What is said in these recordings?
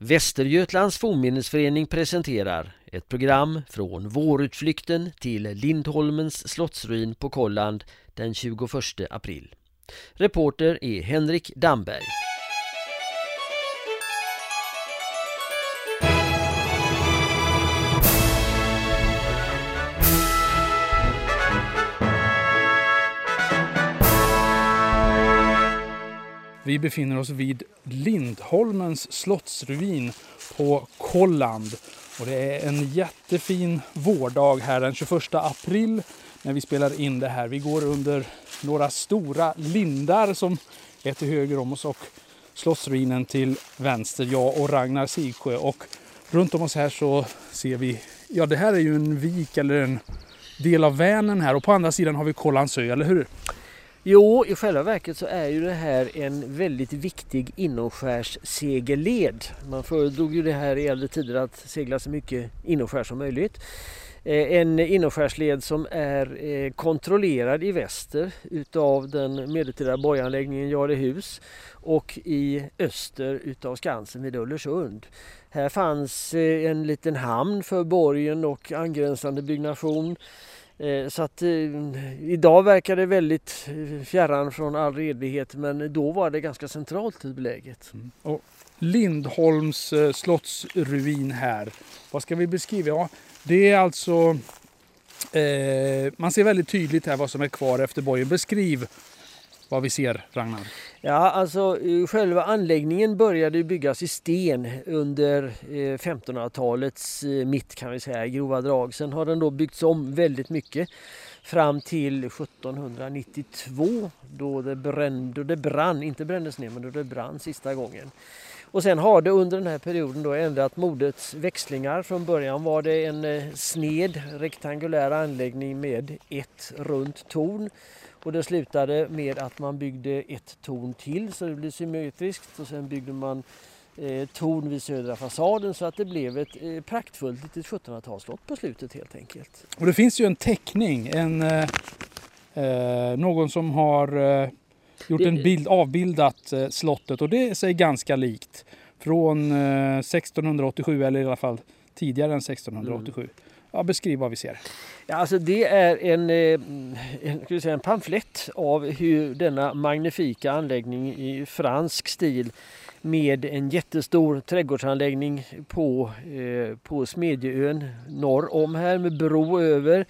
Västergötlands fornminnesförening presenterar ett program från vårutflykten till Lindholmens slottsruin på Kolland den 21 april. Reporter är Henrik Damberg. Vi befinner oss vid Lindholmens slottsruin på Kolland. Och det är en jättefin vårdag här den 21 april när vi spelar in det här. Vi går under några stora lindar som är till höger om oss och slottsruinen till vänster. Jag och Ragnar Sigsjö. Och runt om oss här så ser vi, ja det här är ju en vik eller en del av Vänern här och på andra sidan har vi Kollandsö, eller hur? Jo, i själva verket så är ju det här en väldigt viktig inomskärssegelled. Man föredrog ju det här i äldre tider att segla så mycket inomskärs som möjligt. Eh, en inomskärsled som är eh, kontrollerad i väster utav den medeltida borganläggningen Jarlehus och i öster utav Skansen vid Ullersund. Här fanns eh, en liten hamn för borgen och angränsande byggnation. Eh, så att eh, idag verkar det väldigt eh, fjärran från all redlighet men då var det ganska centralt i beläget. Mm. Och Lindholms eh, slottsruin här, vad ska vi beskriva? Ja, det är alltså, eh, man ser väldigt tydligt här vad som är kvar efter borgen. Beskriv vad vi ser, Ragnar? Ja, alltså eh, själva anläggningen började byggas i sten under eh, 1500-talets eh, mitt kan vi säga, i grova drag. Sen har den då byggts om väldigt mycket fram till 1792 då det, brann, då det brann, inte brändes ner men då det brann sista gången. Och sen har det under den här perioden då ändrat modets växlingar. Från början var det en sned rektangulär anläggning med ett runt torn. Och det slutade med att man byggde ett torn till så det blev symmetriskt och sen byggde man eh, torn vid södra fasaden så att det blev ett eh, praktfullt litet 1700-talsslott på slutet helt enkelt. Och det finns ju en teckning, en, eh, eh någon som har eh, gjort en bild, avbildat eh, slottet och det är ganska likt. Från 1687 eller i alla fall tidigare än 1687. Mm. Ja, beskriv vad vi ser. Ja, alltså det är en, eh, en, säga, en pamflett av hur denna magnifika anläggning i fransk stil med en jättestor trädgårdsanläggning på, eh, på Smedjeön norr om här med bro över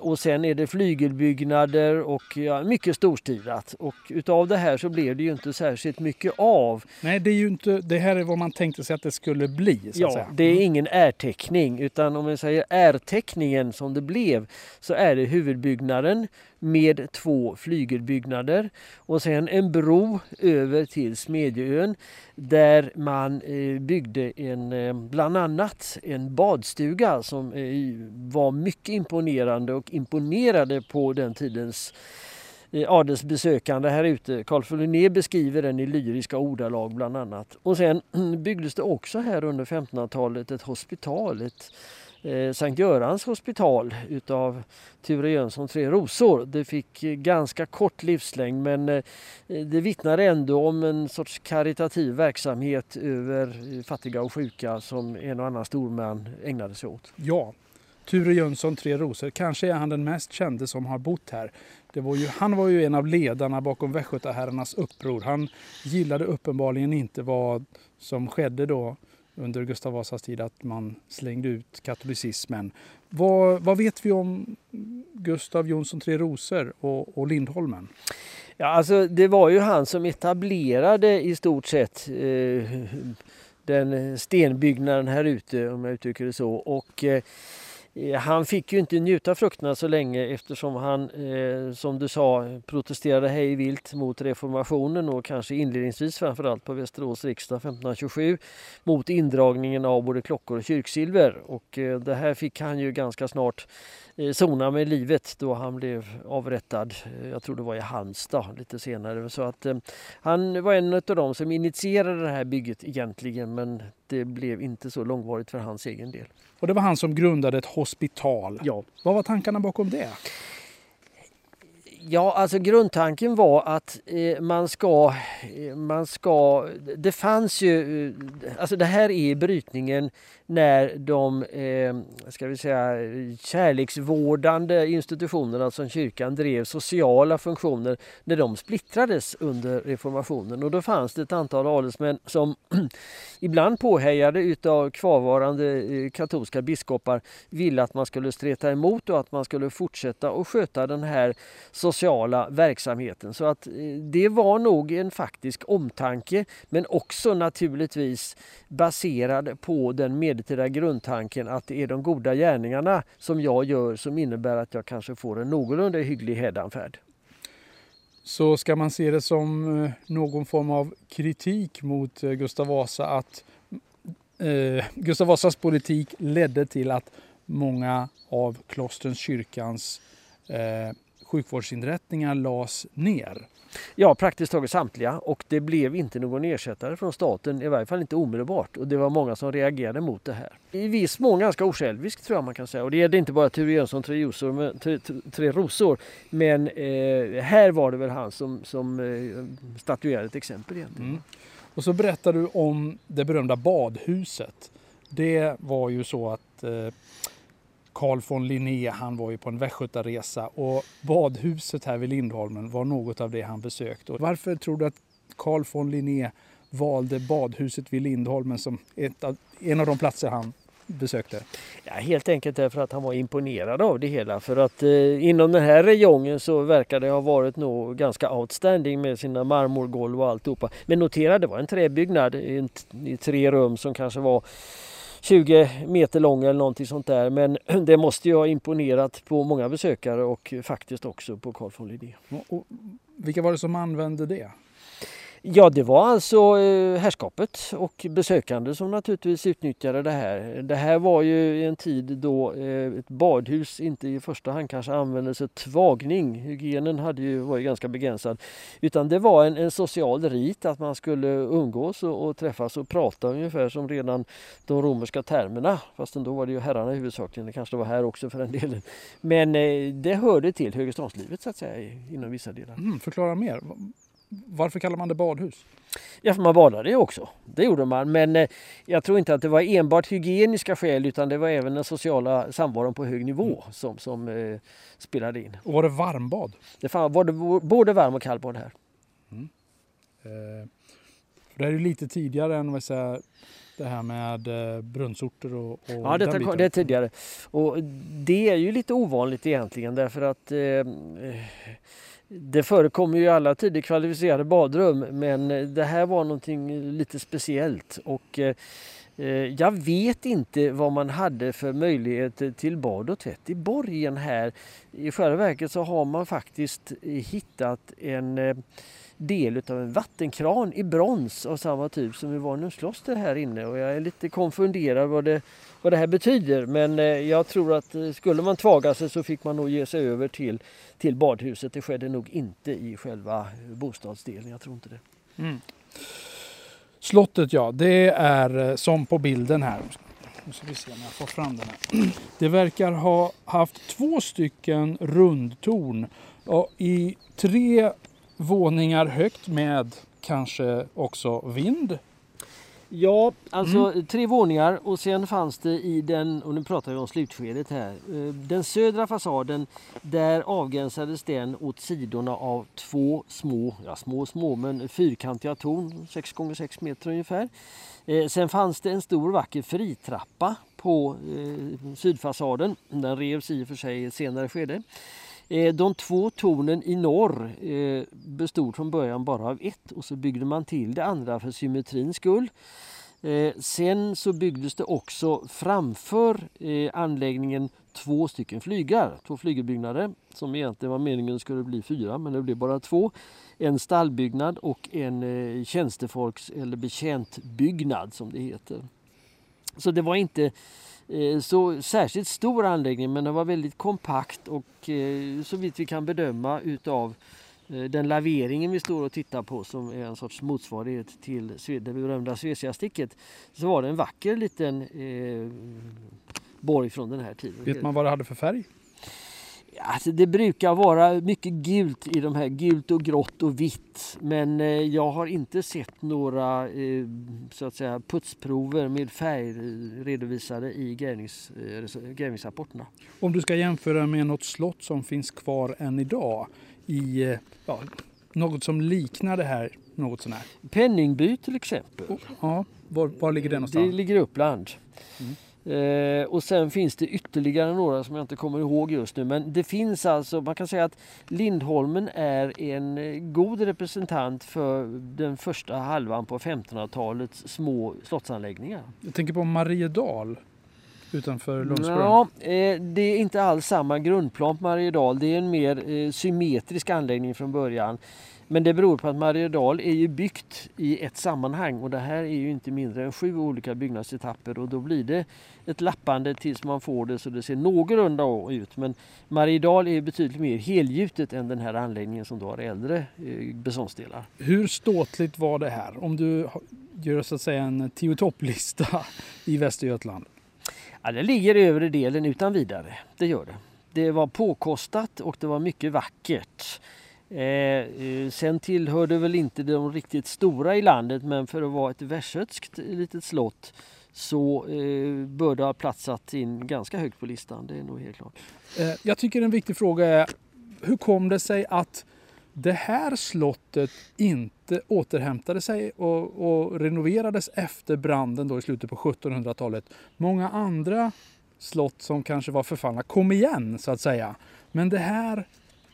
och sen är det flygelbyggnader och ja, mycket storstilat. Och utav det här så blev det ju inte särskilt mycket av. Nej, det är ju inte, det här är vad man tänkte sig att det skulle bli. Så ja, säga. det är mm. ingen ärteckning utan om man säger ärteckningen som det blev så är det huvudbyggnaden med två flygelbyggnader och sen en bro över till Smedjeön där man eh, byggde en, eh, bland annat en badstuga som eh, var mycket imponerande och imponerade på den tidens adelsbesökande här ute. Carl Linné beskriver den i lyriska ordalag bland annat. Och sen byggdes det också här under 1500-talet ett hospital, ett Eh, Sankt Görans hospital utav Ture Jönsson Tre Rosor. Det fick eh, ganska kort livslängd men eh, det vittnar ändå om en sorts karitativ verksamhet över eh, fattiga och sjuka som en och annan storman ägnade sig åt. Ja, Ture Jönsson Tre Rosor, kanske är han den mest kände som har bott här. Det var ju, han var ju en av ledarna bakom Västgötaherrarnas uppror. Han gillade uppenbarligen inte vad som skedde då under Gustav Vasas tid att man slängde ut katolicismen. Vad, vad vet vi om Gustav Jonsson Tre Rosor och, och Lindholmen? Ja, alltså det var ju han som etablerade i stort sett eh, den stenbyggnaden här ute om jag uttrycker det så. Och, eh, Eh, han fick ju inte njuta frukterna så länge eftersom han, eh, som du sa, protesterade hej vilt mot reformationen och kanske inledningsvis framförallt på Västerås riksdag 1527 mot indragningen av både klockor och kyrksilver. Och eh, det här fick han ju ganska snart eh, sona med livet då han blev avrättad. Eh, jag tror det var i Halmstad lite senare. Så att eh, han var en av dem som initierade det här bygget egentligen men det blev inte så långvarigt för hans egen del. Och det var han som grundade ett hospital. Ja. Vad var tankarna bakom det? Ja, alltså grundtanken var att eh, man ska, man ska... Det fanns ju... Eh, alltså det här är brytningen när de eh, ska vi säga, kärleksvårdande institutionerna som kyrkan drev, sociala funktioner, när de splittrades under reformationen. Och då fanns det ett antal adelsmän som ibland påhejade utav kvarvarande eh, katolska biskopar ville att man skulle streta emot och att man skulle fortsätta att sköta den här sociala verksamheten. Så att eh, det var nog en faktisk omtanke men också naturligtvis baserad på den medeltida grundtanken att det är de goda gärningarna som jag gör som innebär att jag kanske får en någorlunda hygglig hädanfärd. Så ska man se det som eh, någon form av kritik mot eh, Gustav Vasa att eh, Gustav Vasas politik ledde till att många av klostrens kyrkans eh, sjukvårdsinrättningar lades ner. Ja, praktiskt taget samtliga och det blev inte någon ersättare från staten, i varje fall inte omedelbart. Och det var många som reagerade mot det här. I viss mån ganska osjälviskt tror jag man kan säga. Och det gällde inte bara Ture Jönsson Tre, Rosor, tre, tre Rosor. Men eh, här var det väl han som, som eh, statuerade ett exempel egentligen. Mm. Och så berättar du om det berömda badhuset. Det var ju så att eh, Carl von Linné, han var ju på en västgötaresa och badhuset här vid Lindholmen var något av det han besökte. Och varför tror du att Carl von Linné valde badhuset vid Lindholmen som av, en av de platser han besökte? Ja, helt enkelt därför att han var imponerad av det hela. För att eh, inom den här räjongen så verkar det ha varit nog ganska outstanding med sina marmorgolv och alltihopa. Men notera, det var en träbyggnad i, i tre rum som kanske var 20 meter lång eller någonting sånt där. Men det måste ju ha imponerat på många besökare och faktiskt också på Carl von Linné. vilka var det som använde det? Ja, det var alltså eh, herrskapet och besökande som naturligtvis utnyttjade det här. Det här var ju en tid då eh, ett badhus inte i första hand kanske användes för tvagning. Hygienen hade ju varit ganska begränsad. Utan det var en, en social rit att man skulle umgås och, och, träffas och prata ungefär som redan de romerska termerna. Fast då var det ju herrarna huvudsakligen, det kanske var här också för den delen. Men eh, det hörde till högreståndslivet så att säga inom vissa delar. Mm, förklara mer. Varför kallar man det badhus? Ja, för man badade ju också. Det gjorde man. Men eh, jag tror inte att det var enbart hygieniska skäl utan det var även den sociala samvaron på hög nivå mm. som, som eh, spelade in. Och var det varmbad? Det var det både varm och kallbad här. Mm. Eh, det är ju lite tidigare än vad säga, det här med eh, brunnsorter och, och Ja, det, det är tidigare. Och det är ju lite ovanligt egentligen därför att eh, det förekommer ju i alla tider kvalificerade badrum men eh, det här var någonting lite speciellt. Och, eh, eh, jag vet inte vad man hade för möjligheter till bad och tvätt i borgen här. I själva verket så har man faktiskt eh, hittat en eh, del av en vattenkran i brons av samma typ som i Varnums kloster här inne och jag är lite konfunderad vad det, vad det här betyder men eh, jag tror att eh, skulle man tvaga sig så fick man nog ge sig över till, till badhuset. Det skedde nog inte i själva bostadsdelen, jag tror inte det. Mm. Slottet ja, det är eh, som på bilden här. Nu ska vi se om jag får fram den här. Det verkar ha haft två stycken rundtorn och i tre våningar högt med kanske också vind. Ja, alltså mm. tre våningar och sen fanns det i den, och nu pratar vi om slutskedet här, eh, den södra fasaden där avgränsades den åt sidorna av två små, ja små små men fyrkantiga torn, 6 x 6 meter ungefär. Eh, sen fanns det en stor vacker fritrappa på eh, sydfasaden. Den revs i och för sig i ett senare skede. Eh, de två tornen i norr eh, bestod från början bara av ett och så byggde man till det andra för symmetrins skull. Eh, sen så byggdes det också framför anläggningen två stycken flygar, två flygelbyggnader som egentligen var meningen skulle bli fyra men det blev bara två. En stallbyggnad och en tjänstefolks eller betjäntbyggnad som det heter. Så det var inte Eh, så särskilt stor anläggning men den var väldigt kompakt och eh, så vitt vi kan bedöma utav eh, den laveringen vi står och tittar på som är en sorts motsvarighet till det berömda Svesiasticket så var det en vacker liten eh, borg från den här tiden. Vet man vad det hade för färg? Alltså det brukar vara mycket gult i de här, gult och grått och vitt. Men eh, jag har inte sett några eh, så att säga, putsprover med färg redovisade i eh, grävningsrapporterna. Om du ska jämföra med något slott som finns kvar än idag i ja, något som liknar det här något sånär? Penningby till exempel. Oh, ja, var, var ligger det någonstans? Det ligger i Uppland. Mm. Eh, och sen finns det ytterligare några som jag inte kommer ihåg just nu. Men det finns alltså, man kan säga att Lindholmen är en eh, god representant för den första halvan på 1500-talets små slottsanläggningar. Jag tänker på Mariedal utanför Lundsbrunn. Ja, eh, det är inte alls samma grundplan på Mariedal. Det är en mer eh, symmetrisk anläggning från början. Men det beror på att Mariedal är ju byggt i ett sammanhang och det här är ju inte mindre än sju olika byggnadsetapper och då blir det ett lappande tills man får det så det ser någorlunda ut. Men Mariedal är betydligt mer helgjutet än den här anläggningen som då har äldre eh, beståndsdelar. Hur ståtligt var det här? Om du gör så att säga en tio topplista i Västergötland? Ja, det ligger övre delen utan vidare, det gör det. Det var påkostat och det var mycket vackert. Eh, eh, sen tillhörde väl inte de riktigt stora i landet men för att vara ett västgötskt litet slott så eh, bör det ha platsat in ganska högt på listan. Det är nog helt klart. Eh, jag tycker en viktig fråga är hur kom det sig att det här slottet inte återhämtade sig och, och renoverades efter branden då i slutet på 1700-talet. Många andra slott som kanske var förfallna kom igen så att säga. Men det här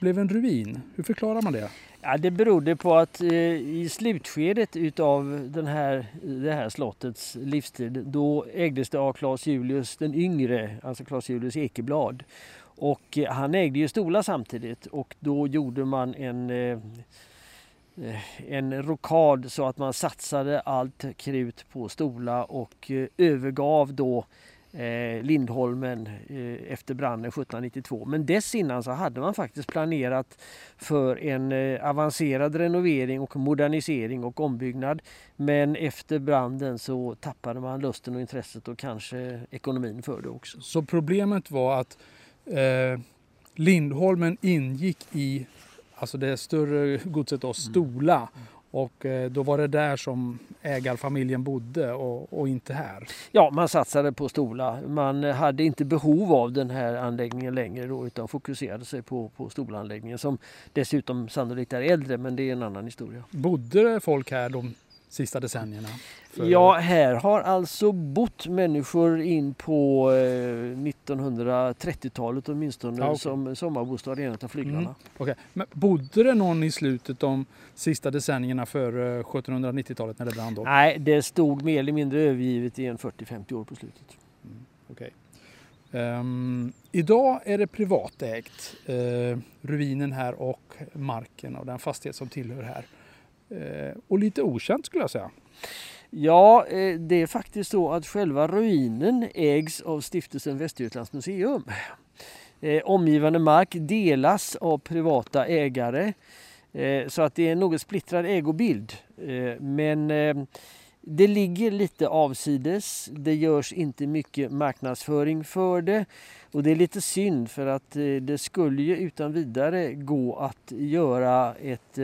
blev en ruin. Hur förklarar man det? Ja, det berodde på att eh, i slutskedet utav den här, det här slottets livstid då ägdes det av Claes Julius den yngre, alltså Claes Julius Ekeblad. Och eh, han ägde ju Stola samtidigt och då gjorde man en eh, eh en rokad så att man satsade allt krut på Stola och eh, övergav då eh, Lindholmen eh, efter branden 1792. Men dessinnan så hade man faktiskt planerat för en eh, avancerad renovering och modernisering och ombyggnad. Men efter branden så tappade man lusten och intresset och kanske ekonomin för det också. Så problemet var att eh, Lindholmen ingick i alltså det större godset då, Stola. Och eh, då var det där som ägarfamiljen bodde och, och, inte här. Ja, man satsade på Stola. Man hade inte behov av den här anläggningen längre då, utan fokuserade sig på, på Stolanläggningen som dessutom sannolikt är äldre, men det är en annan historia. Bodde folk här de sista decennierna? För... Ja, här har alltså bott människor in på 1930-talet eh, åtminstone ja, okay. som sommarbostad i en av flyglarna. Mm. Okay. Men bodde det någon i slutet de sista decennierna för 1790-talet när det brann då? Nej, det stod mer eller mindre övergivet i en 40-50 år på slutet. Mm. Okay. Um, ehm, idag är det privatägt, uh, ruinen här och marken och den fastighet som tillhör här. Eh, och lite okänt skulle jag säga. Ja, eh, det är faktiskt så att själva ruinen ägs av Stiftelsen Västergötlands museum. Eh, omgivande mark delas av privata ägare så att det är en något splittrad ägobild. Men det ligger lite avsides. Det görs inte mycket marknadsföring för det. Och det är lite synd för att det skulle ju utan vidare gå att göra ett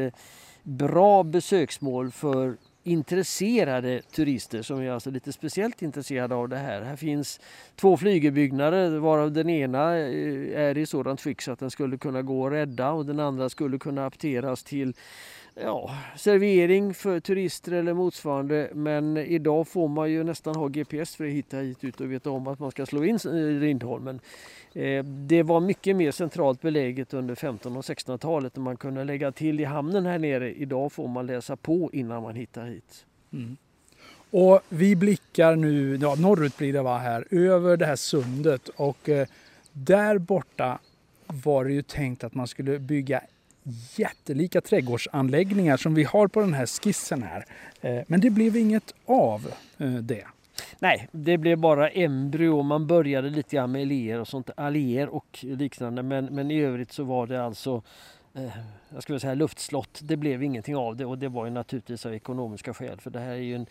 bra besöksmål för intresserade turister som är alltså lite speciellt intresserade av det här. Här finns två flygelbyggnader varav den ena eh, är i sådant skick så att den skulle kunna gå att rädda och den andra skulle kunna apteras till ja, servering för turister eller motsvarande. Men idag får man ju nästan ha GPS för att hitta hit ut och veta om att man ska slå in Lindholmen. Eh, det var mycket mer centralt beläget under 1500 och 1600-talet när man kunde lägga till i hamnen här nere. Idag får man läsa på innan man hittar hit. Mm. Och vi blickar nu, ja, norrut blir det va här, över det här sundet och eh, där borta var det ju tänkt att man skulle bygga jättelika trädgårdsanläggningar som vi har på den här skissen här. Eh, men det blev inget av eh, det. Nej, det blev bara embryo. Man började lite grann med alléer och sånt, alléer och liknande. Men, men i övrigt så var det alltså eh, jag skulle säga luftslott. Det blev ingenting av det och det var ju naturligtvis av ekonomiska skäl. För det här är ju en,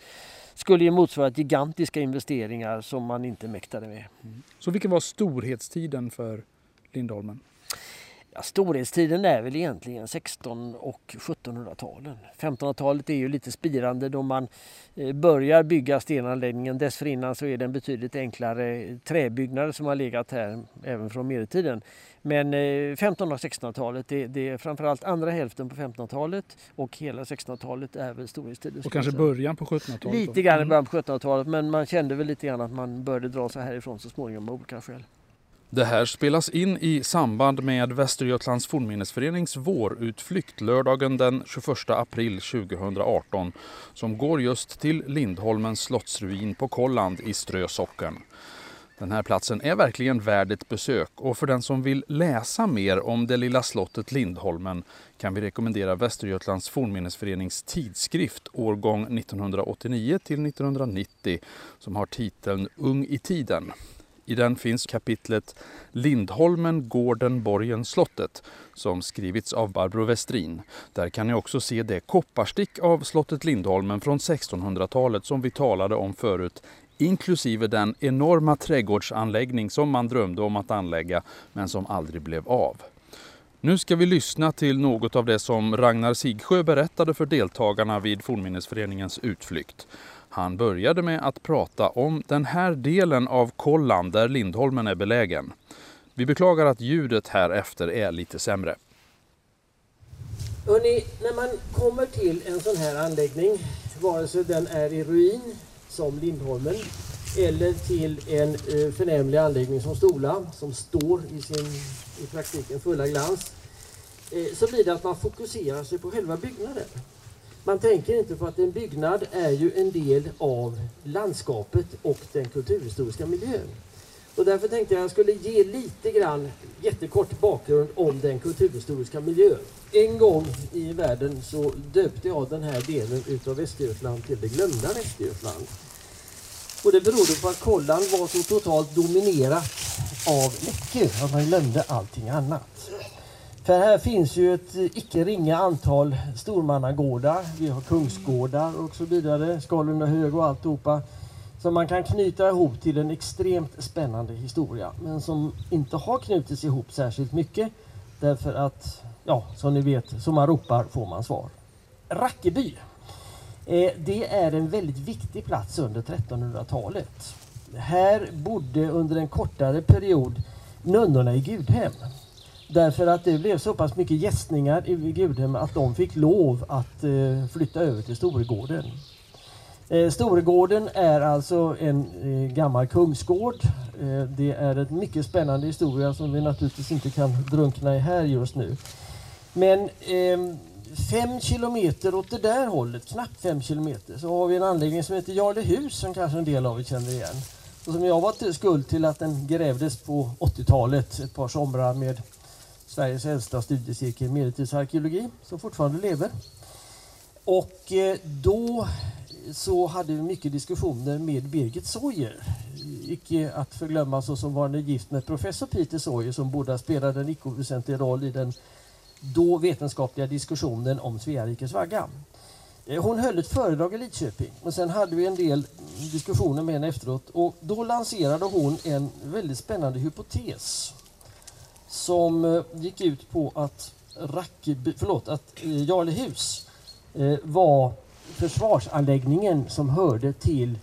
skulle ju motsvara gigantiska investeringar som man inte mäktade med. Mm. Så vilken var storhetstiden för Lindholmen? Ja, storhetstiden är väl egentligen 16 och 1700-talen. 1500-talet är ju lite spirande då man eh, börjar bygga stenanläggningen. Dessförinnan så är det en betydligt enklare träbyggnad som har legat här även från medeltiden. Men 1500 och 1600-talet, det, det, är framförallt andra hälften på 1500-talet och hela 1600-talet är väl storhetstiden. Och kanske början på 1700-talet? Lite grann i mm. början på 1700-talet men man kände väl lite grann att man började dra sig härifrån så småningom av olika skäl. Det här spelas in i samband med Västergötlands fornminnesförenings vårutflykt lördagen den 21 april 2018 som går just till Lindholmens slottsruin på Kolland i Strösocken. Den här platsen är verkligen värd ett besök och för den som vill läsa mer om det lilla slottet Lindholmen kan vi rekommendera Västergötlands fornminnesförenings tidskrift årgång 1989 till 1990 som har titeln Ung i tiden. I den finns kapitlet Lindholmen, gården, borgen, slottet som skrivits av Barbro Westrin. Där kan ni också se det kopparstick av slottet Lindholmen från 1600-talet som vi talade om förut inklusive den enorma trädgårdsanläggning som man drömde om att anlägga men som aldrig blev av. Nu ska vi lyssna till något av det som Ragnar Sigsjö berättade för deltagarna vid Fornminnesföreningens utflykt. Han började med att prata om den här delen av kollan där Lindholmen är belägen. Vi beklagar att ljudet här efter är lite sämre. Hörrni, när man kommer till en sån här anläggning, vare sig den är i ruin som Lindholmen eller till en eh, förnämlig anläggning som Stola som står i sin i praktiken fulla glans eh, så blir det att man fokuserar sig på själva byggnaden. Man tänker inte på att en byggnad är ju en del av landskapet och den kulturhistoriska miljön. Och därför tänkte jag att jag skulle ge lite grann jättekort bakgrund om den kulturhistoriska miljön. En gång i världen så döpte jag den här delen utav Västergötland till det glömda Västergötland. Och det berodde på att Kollan var så totalt dominerat av läckor, att man glömde allting annat. För här finns ju ett icke ringa antal stormannagårdar. Vi har kungsgårdar och så vidare, Skalunda hög och alltihopa. Som man kan knyta ihop till en extremt spännande historia. Men som inte har knutits ihop särskilt mycket. Därför att, ja, som ni vet, som man ropar får man svar. Rackeby. Eh, det är en väldigt viktig plats under 1300-talet. Här bodde under en kortare period nunnorna i Gudhem. Därför att det blev så pass mycket gästningar i Gudhem att de fick lov att eh, flytta över till Storegården. Eh, Storegården är alltså en eh, gammal kungsgård. Eh, det är en mycket spännande historia som vi naturligtvis inte kan drunkna i här just nu. Men ehm, fem kilometer åt det där hållet, knappt fem kilometer, så har vi en anläggning som heter Jarlehus som kanske en del av er känner igen. Och som jag var skuld till att den grävdes på 80-talet, ett par somrar med Sveriges äldsta studiecirkel medeltidsarkeologi som fortfarande lever. Och eh, då så hade vi mycket diskussioner med Birgit Sawyer. Icke att förglömma så som varande gift med professor Peter Sawyer som båda spelade en icke oväsentlig roll i den då vetenskapliga diskussionen om Svea rikes vagga. Eh, hon höll ett föredrag i Lidköping och sen hade vi en del diskussioner med henne efteråt och då lanserade hon en väldigt spännande hypotes som eh, gick ut på att, Rackeby, förlåt, att eh, Jarlehus eh, var försvarsanläggningen som hörde till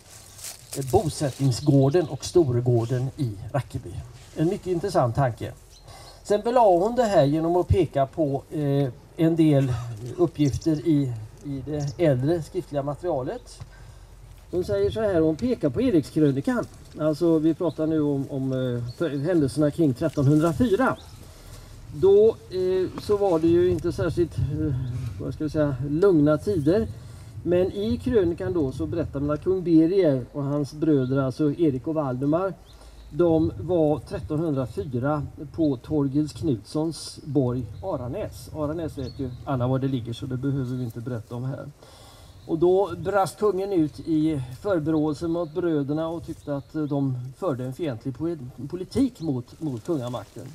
bosättningsgården och Storegården i Rackeby. En mycket intressant tanke. Sen belade hon det här genom att peka på en del uppgifter i, i det äldre skriftliga materialet. Hon säger så här, hon pekar på Erikskrönikan. Alltså vi pratar nu om, om eh, händelserna kring 1304. Då eh, så var det ju inte särskilt eh, vad ska jag säga, lugna tider. Men i krönikan då så berättar man att kung Birger och hans bröder, alltså Erik och Valdemar, de var 1304 på Torgils Knutssons borg Aranäs. Aranäs vet ju alla var det ligger så det behöver vi inte berätta om här. Och då brast kungen ut i förebråelse mot bröderna och tyckte att eh, de förde en fientlig politik mot, mot kungamakten.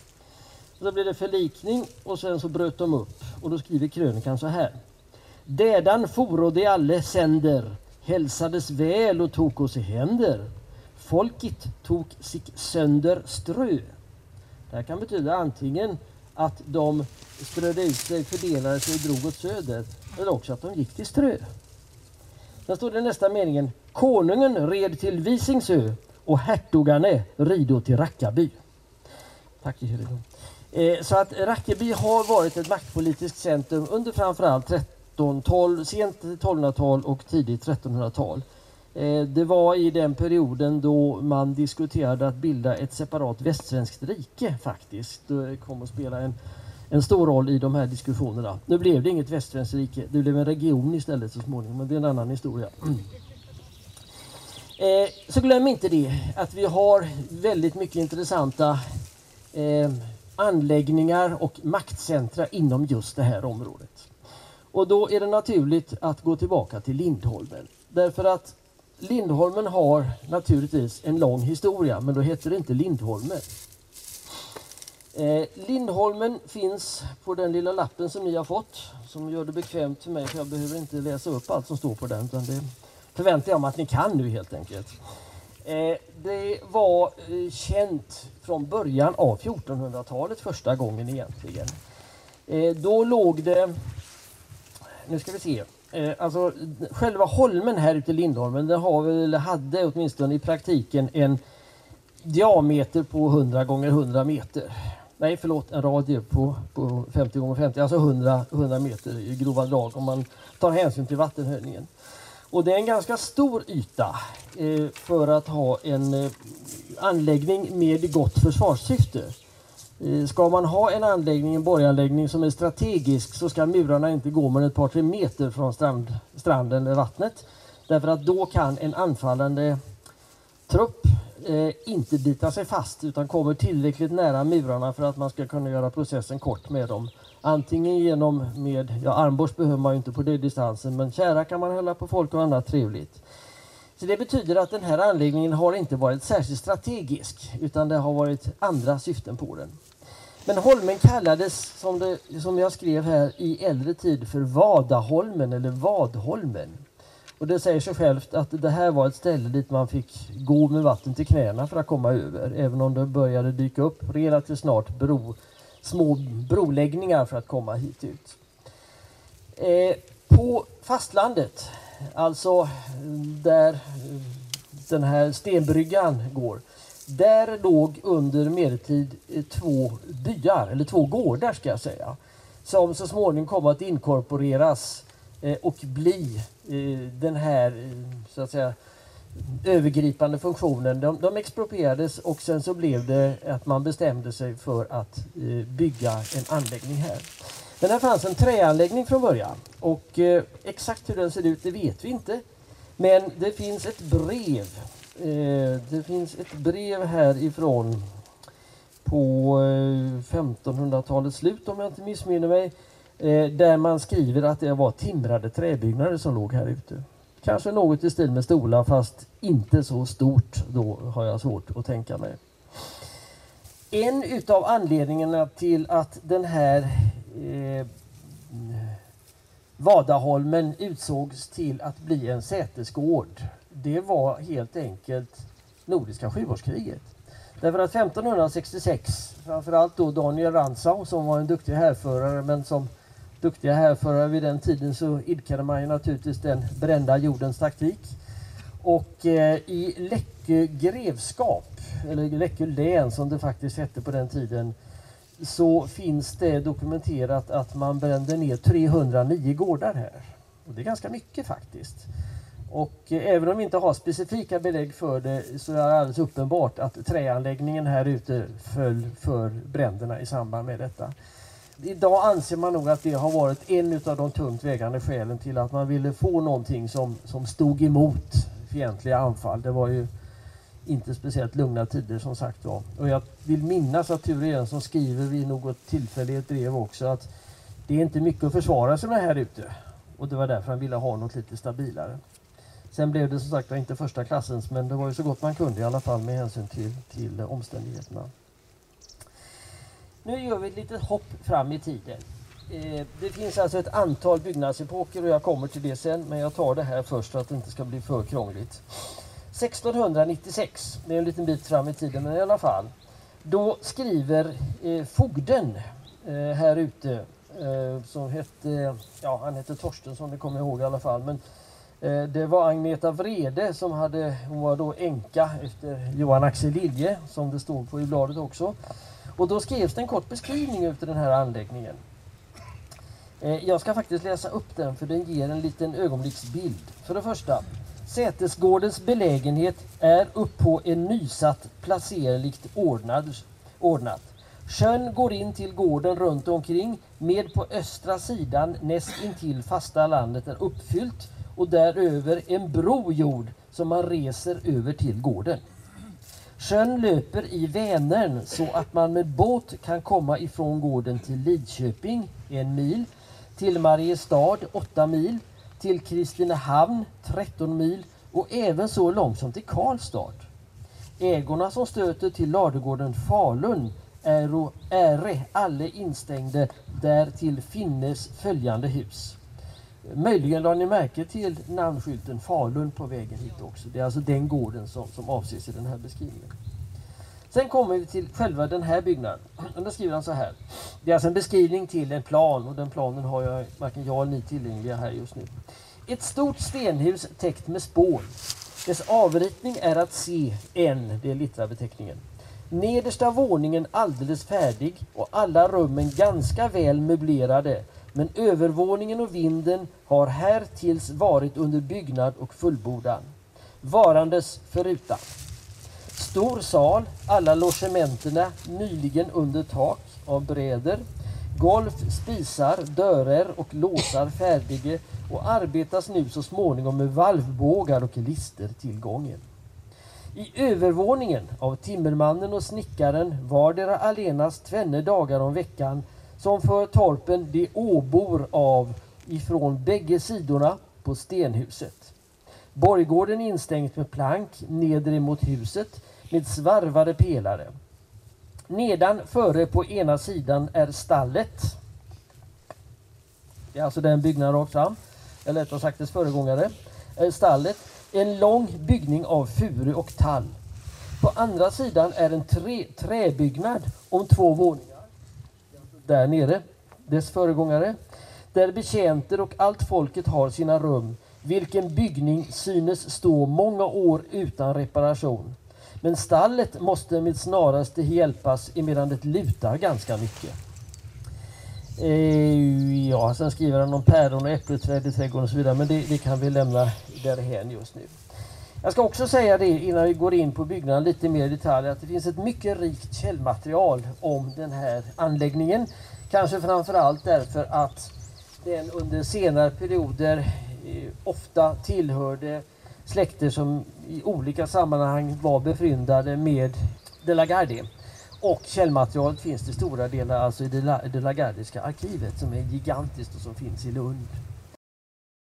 Och då blev det förlikning och sen så bröt de upp och då skriver krönikan så här. Dädan foro de alle sänder, hälsades väl och tog oss i händer. Folket tog sig sönder strö. Det här kan betyda antingen att de strödde ut sig, fördelade sig och drog åt söder. Eller också att de gick till Strö. Sen står det i nästa meningen. Konungen red till Visingsö och hertogarna rido till Rackaby. Tack eh, Så att Rackeby har varit ett maktpolitiskt centrum under framförallt 1312, sent 1200-tal och tidigt 1300-tal. Eh, det var i den perioden då man diskuterade att bilda ett separat västsvenskt rike faktiskt. Det kom att spela en, en stor roll i de här diskussionerna. Nu blev det inget västsvenskt rike, det blev en region istället så småningom, men det är en annan historia. Eh, så glöm inte det att vi har väldigt mycket intressanta eh, anläggningar och maktcentra inom just det här området. Och då är det naturligt att gå tillbaka till Lindholmen. Därför att Lindholmen har naturligtvis en lång historia, men då heter det inte Lindholmen. Eh, Lindholmen finns på den lilla lappen som ni har fått, som gör det bekvämt för mig, för jag behöver inte läsa upp allt som står på den, utan det förväntar jag mig att ni kan nu helt enkelt. Eh, det var eh, känt från början av 1400-talet första gången egentligen. Eh, då låg det, nu ska vi se, Eh, alltså själva holmen här ute i Lindholmen den har väl, hade åtminstone i praktiken en diameter på 100 gånger 100 meter. Nej förlåt, en radie på, på 50 gånger 50, alltså 100, 100 meter i grova drag om man tar hänsyn till vattenhöjningen. Och det är en ganska stor yta eh, för att ha en eh, anläggning med gott försvarssyfte. Eh, ska man ha en anläggning, en borganläggning som är strategisk så ska murarna inte gå mer än ett par tre meter från strand, stranden eller vattnet. Därför att då kan en anfallande trupp eh, inte bita sig fast utan kommer tillräckligt nära murarna för att man ska kunna göra processen kort med dem. Antingen genom med, ja armborst behöver man ju inte på den distansen men kära kan man hälla på folk och annat trevligt. Så det betyder att den här anläggningen har inte varit särskilt strategisk utan det har varit andra syften på den. Men holmen kallades, som, det, som jag skrev här, i äldre tid för Vadaholmen eller Vadholmen. Och det säger sig självt att det här var ett ställe dit man fick gå med vatten till knäna för att komma över. Även om det började dyka upp relativt snart bro, små broläggningar för att komma hit ut. Eh, på fastlandet, alltså eh, där eh, den här stenbryggan går, där låg under medeltid eh, två byar, eller två gårdar ska jag säga. Som så småningom kom att inkorporeras och bli den här så att säga övergripande funktionen. De, de exproprierades och sen så blev det att man bestämde sig för att eh, bygga en anläggning här. Den här fanns en träanläggning från början och eh, exakt hur den ser ut det vet vi inte. Men det finns ett brev eh, det finns ett brev härifrån på 1500-talets slut om jag inte missminner mig. Eh, där man skriver att det var timrade träbyggnader som låg här ute. Kanske något i stil med stolar fast inte så stort då har jag svårt att tänka mig. En utav anledningarna till att den här eh, Vadaholmen utsågs till att bli en sätesgård det var helt enkelt Nordiska sjuårskriget. Därför att 1566, framförallt då Daniel Ransau som var en duktig härförare men som duktiga härförare vid den tiden så idkade man ju naturligtvis den brända jordens taktik. Och eh, i Läckö grevskap, eller Läckö län som det faktiskt hette på den tiden, så finns det dokumenterat att man brände ner 309 gårdar här. Och det är ganska mycket faktiskt. Och eh, även om vi inte har specifika belägg för det så är det alldeles uppenbart att träanläggningen här ute föll för bränderna i samband med detta. Idag anser man nog att det har varit en av de tungt vägande skälen till att man ville få någonting som, som stod emot fientliga anfall. Det var ju inte speciellt lugna tider som sagt var. Och jag vill minnas att Ture Jönsson skriver vid något tillfälle i ett brev också att det är inte mycket att försvara sig med här ute. Och det var därför han ville ha något lite stabilare. Sen blev det som sagt inte första klassens men det var ju så gott man kunde i alla fall med hänsyn till, till omständigheterna. Nu gör vi ett litet hopp fram i tiden. Eh, det finns alltså ett antal byggnadsepoker och jag kommer till det sen men jag tar det här först så att det inte ska bli för krångligt. 1696, det är en liten bit fram i tiden men i alla fall. Då skriver eh, fogden eh, här ute eh, som hette, ja han hette Torstensson, det kommer jag ihåg i alla fall. Men eh, det var Agneta Vrede som hade, hon var då änka efter Johan Axel Lilje som det stod på i bladet också. Och då skrevs det en kort beskrivning av den här anläggningen. Eh, jag ska faktiskt läsa upp den för den ger en liten ögonblicksbild. För det första, Sätesgårdens belägenhet är upp på en nysatt placerligt ordnad, ordnat. Sjön går in till gården runt omkring med på östra sidan näst intill fasta landet är uppfyllt och däröver en bro gjord som man reser över till gården. Sjön löper i Vänern så att man med båt kan komma ifrån gården till Lidköping, en mil, till Mariestad, 8 mil, till Kristinehamn, 13 mil och även så långt som till Karlstad. Ägorna som stöter till ladugården Falun är äre alle instängde där till finnes följande hus. Möjligen la ni märke till namnskylten Falun på vägen hit också. Det är alltså den gården som, som avses i den här beskrivningen. Sen kommer vi till själva den här byggnaden. Och då skriver han så här. Det är alltså en beskrivning till en plan och den planen har jag varken jag eller ni tillgängliga här just nu. Ett stort stenhus täckt med spår. Dess avritning är att se en, det är littrabeteckningen. Nedersta våningen alldeles färdig och alla rummen ganska väl möblerade. Men övervåningen och vinden har här tills varit under byggnad och fullbordan. Varandes förutan. Stor sal, alla logementerna nyligen under tak av bräder. Golv, spisar, dörrar och låsar färdiga och arbetas nu så småningom med valvbågar och lister till gången. I övervåningen av timmermannen och snickaren vardera allenast tvenne dagar om veckan som för torpen de åbor av ifrån bägge sidorna på stenhuset. Borggården instängt med plank nedre mot huset med svarvade pelare. Nedan före på ena sidan är stallet. Det är alltså den byggnaden rakt fram. Eller rättare sagt dess föregångare. Eh, stallet. En lång byggning av furu och tall. På andra sidan är en tre, träbyggnad om två våningar. Där nere. Dess föregångare. Där betjänter och allt folket har sina rum. Vilken byggning synes stå många år utan reparation. Men stallet måste med snaraste hjälpas emedan det lutar ganska mycket. Eh, ja, sen skriver han om päron och äppelträd i trädgården och så vidare, men det, det kan vi lämna därhän just nu. Jag ska också säga det innan vi går in på byggnaden lite mer i detalj att det finns ett mycket rikt källmaterial om den här anläggningen. Kanske framförallt därför att den under senare perioder eh, ofta tillhörde släkter som i olika sammanhang var befryndade med De la Gardie. Och källmaterialet finns till stora delar alltså i det Lagardiska arkivet som är gigantiskt och som finns i Lund.